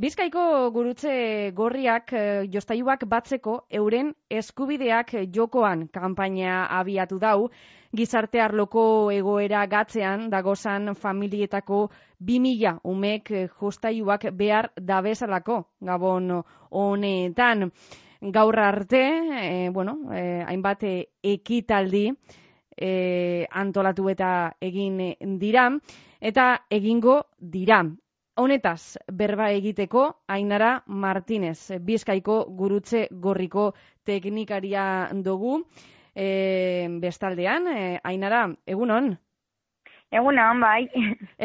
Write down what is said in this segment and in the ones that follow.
Bizkaiko gurutze gorriak eh, jostaiuak batzeko euren eskubideak jokoan kanpaina abiatu dau, gizarte arloko egoera gatzean dagozan familietako 2000 umek eh, jostaiuak behar dabesalako gabon honetan. Gaur arte, e, bueno, e, hainbat ekitaldi e, antolatu eta egin dira, eta egingo dira. Honetaz, berba egiteko, Ainara Martinez, Bizkaiko gurutze gorriko teknikaria dugu. E, bestaldean, e, Ainara, egunon? Egunon, bai.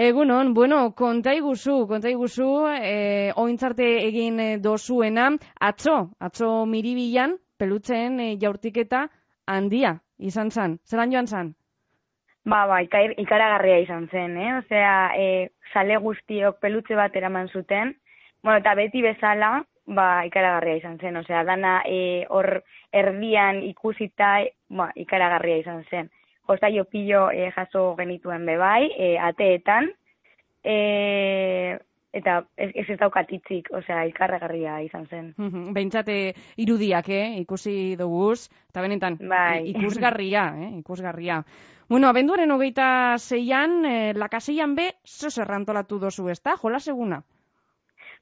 Egunon, bueno, konta iguzu, konta iguzu, e, ointzarte egin dozuena, atzo, atzo miribilan, pelutzen e, jaurtiketa handia, izan zan, zelan joan zan? Ba, ba, ikaragarria izan zen, eh? Osea, e, sale guztiok pelutze bat eraman zuten, bueno, eta beti bezala, ba, ikaragarria izan zen, osea, dana e, hor erdian ikusita, ba, ikaragarria izan zen. Josta jo pillo e, jaso genituen bebai, e, ateetan, e, eta ez, ez ez daukatitzik, osea, ikarregarria izan zen. Behintzate irudiak, eh, ikusi duguz, eta benetan, bai. ikusgarria, eh, ikusgarria. Bueno, abenduaren hogeita zeian, eh, lakaseian be, zo zerrantolatu dozu ez da, jola seguna?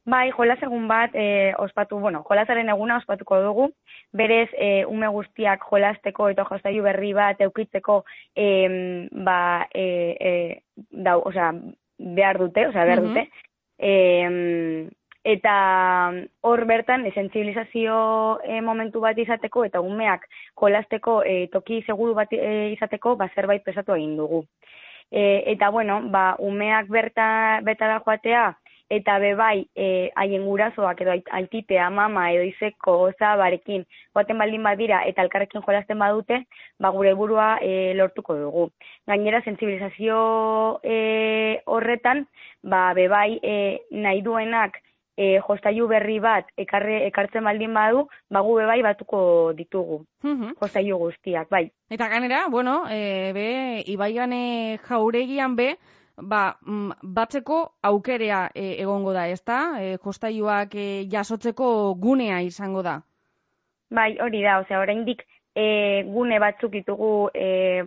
Bai, jola segun bat, eh, ospatu, bueno, jolasaren eguna ospatuko dugu, berez, eh, ume guztiak jolasteko eta jostaiu berri bat eukitzeko, eh, ba, eh, eh, da, osea, behar dute, osea, behar dute, eh, eta hor bertan esentzibilizazio e, momentu bat izateko eta umeak jolasteko e, toki seguru bat e, izateko ba zerbait pesatu egin dugu. E, eta bueno, ba umeak berta betara joatea eta bebai e, haien gurasoak edo aititea mama edo izeko barekin joaten baldin badira eta elkarrekin jolasten badute, ba gure burua e, lortuko dugu. Gainera sentsibilizazio e, horretan, ba bebai e, nahi duenak e, jostailu berri bat ekarre, ekartzen baldin badu, bagu bai batuko ditugu, mm jostailu guztiak, bai. Eta ganera, bueno, e, be, ibaigane jauregian be, ba, mm, batzeko aukerea e, egongo da, ezta? E, jostailuak e, jasotzeko gunea izango da. Bai, hori da, osea, oraindik e, gune batzuk ditugu e,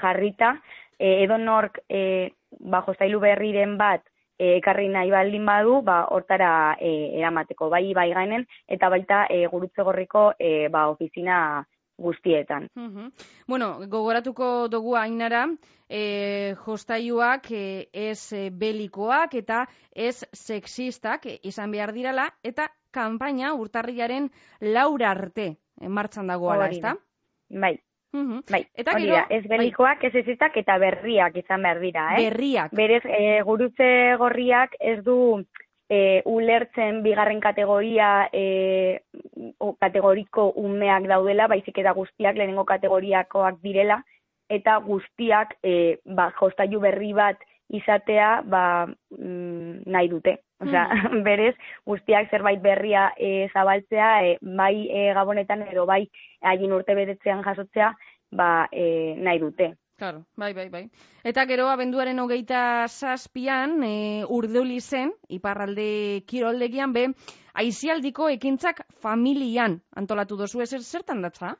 jarrita, e, edo nork e, ba, jostailu berriren bat e, ekarri nahi baldin badu, ba, hortara e, eramateko, bai bai gainen, eta baita e, gurutze gorriko e, ba, ofizina guztietan. Bueno, gogoratuko dugu ainara, e, jostaiuak e, ez belikoak eta ez sexistak izan behar dirala, eta kanpaina urtarriaren laura arte martxan dagoela, ez? Bai, Mm Bai, eta gero, ez bai. belikoak, ez ezitak eta berriak izan behar dira, eh? Berriak. Berez, e, gurutze gorriak ez du e, ulertzen bigarren kategoria e, kategoriko umeak daudela, baizik eta guztiak lehenengo kategoriakoak direla, eta guztiak e, ba, jostailu berri bat izatea ba, mm, nahi dute. Osea, mm. berez, guztiak zerbait berria e, zabaltzea, e, bai e, gabonetan edo bai haien urte bedetzean jasotzea, ba, e, nahi dute. Claro, bai, bai, bai. Eta gero, abenduaren hogeita zazpian, e, urduli zen, iparralde kiroldegian be, aizialdiko ekintzak familian antolatu dozu ez zertan datza?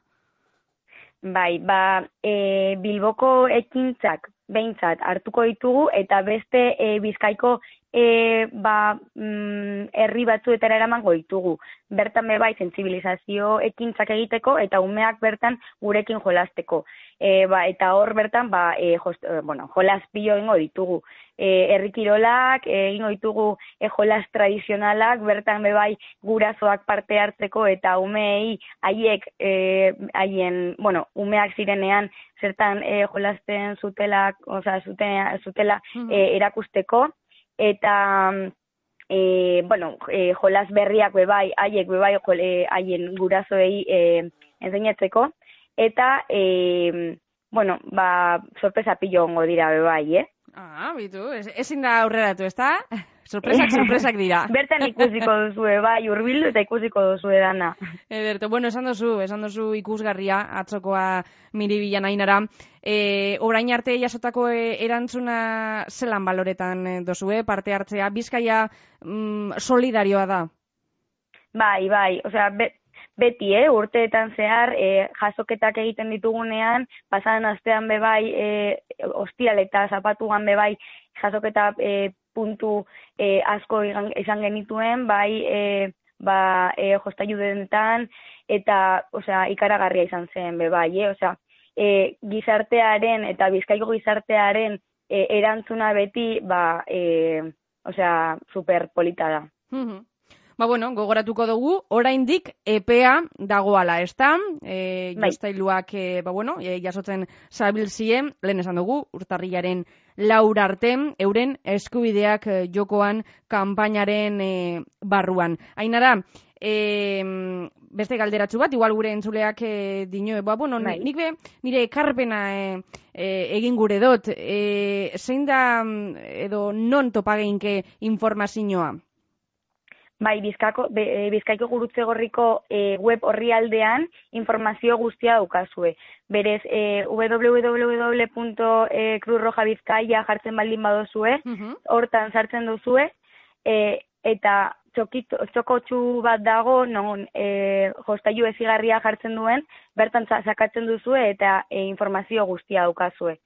Bai, ba, e, bilboko ekintzak behintzat hartuko ditugu eta beste e, bizkaiko e, ba, mm, herri batzuetara eramango ditugu. Bertan be bai sentsibilizazio ekintzak egiteko eta umeak bertan gurekin jolasteko. E, ba, eta hor bertan ba, e, jost, e, bueno, jolas pilo egingo ditugu. E, herri kirolak, e, egingo ditugu e, jolas tradizionalak, bertan be bai gurasoak parte hartzeko eta umeei haiek e, haien, bueno, umeak zirenean zertan e, jolasten zutelak, osea, zutela, zutela e, erakusteko eta e, bueno, e, jolas berriak bebai, haiek bebai haien gurasoei e, enseñatzeko, eta, e, bueno, ba, sorpresa pillo ongo dira bebai, eh? Ah, bitu, ezin da aurreratu, ez? Sorpresak, sorpresak dira. Bertan ikusiko duzue, bai, urbildu eta ikusiko duzue dana. Ederto, bueno, esan duzu, esan duzu ikusgarria, atzokoa miribilan ainara. E, orain arte jasotako e, erantzuna zelan baloretan e, dozue, parte hartzea, bizkaia mm, solidarioa da? Bai, bai, osea, be, beti, eh, urteetan zehar, e, jasoketak egiten ditugunean, pasadan astean bebai, e, ostial eta zapatuan bebai, jasoketa e, puntu e, asko izan genituen, bai, e, ba, e, jostaiu dentan, eta, osea, ikaragarria izan zen, bebai, eh, osea, e, gizartearen eta bizkaiko gizartearen e, erantzuna beti, ba, e, osea, super polita da. Ba, bueno, gogoratuko dugu, oraindik epea dagoala, ez da? E, bai. Jostailuak, e, ba, bueno, e, jasotzen zabilzien, lehen esan dugu, urtarriaren laur arte, euren eskubideak e, jokoan kanpainaren e, barruan. Ainara, e, beste galderatzu bat, igual gure entzuleak e, dino, ba, bueno, bai. nik be, nire ekarpena e, e, egin gure dot, e, zein da, edo non topageinke informazioa? Bai, bizkako, e, bizkaiko gurutze gorriko e, web horri aldean informazio guztia daukazue. Berez, e, www.cruzrojabizkaia jartzen baldin badozue, hortan sartzen duzue, e, eta txokit, txokotxu bat dago, non e, jostailu ezigarria jartzen duen, bertan sakatzen duzue eta e, informazio guztia daukazue.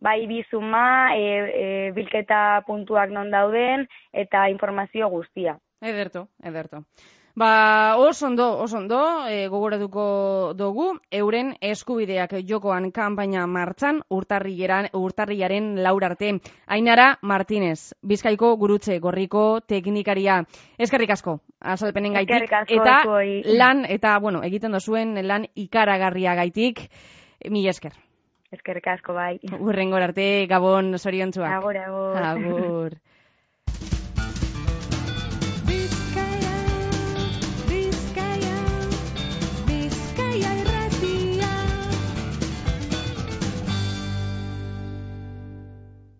Bai, bizuma, e, e, bilketa puntuak non dauden, eta informazio guztia. Ederto, ederto. Ba, oso ondo, oso ondo, e, gogoratuko dugu, euren eskubideak jokoan kanpaina martzan, urtarriaren, urtarriaren laurarte. Ainara Martínez, Bizkaiko gurutze, gorriko teknikaria. Eskerrik asko, azalpenen gaitik. Eta lan, eta, bueno, egiten dozuen lan ikaragarria gaitik. Mi esker. Eskerrik asko, bai. Urrengor arte, gabon, soriontzua. Agur, agur. Agur.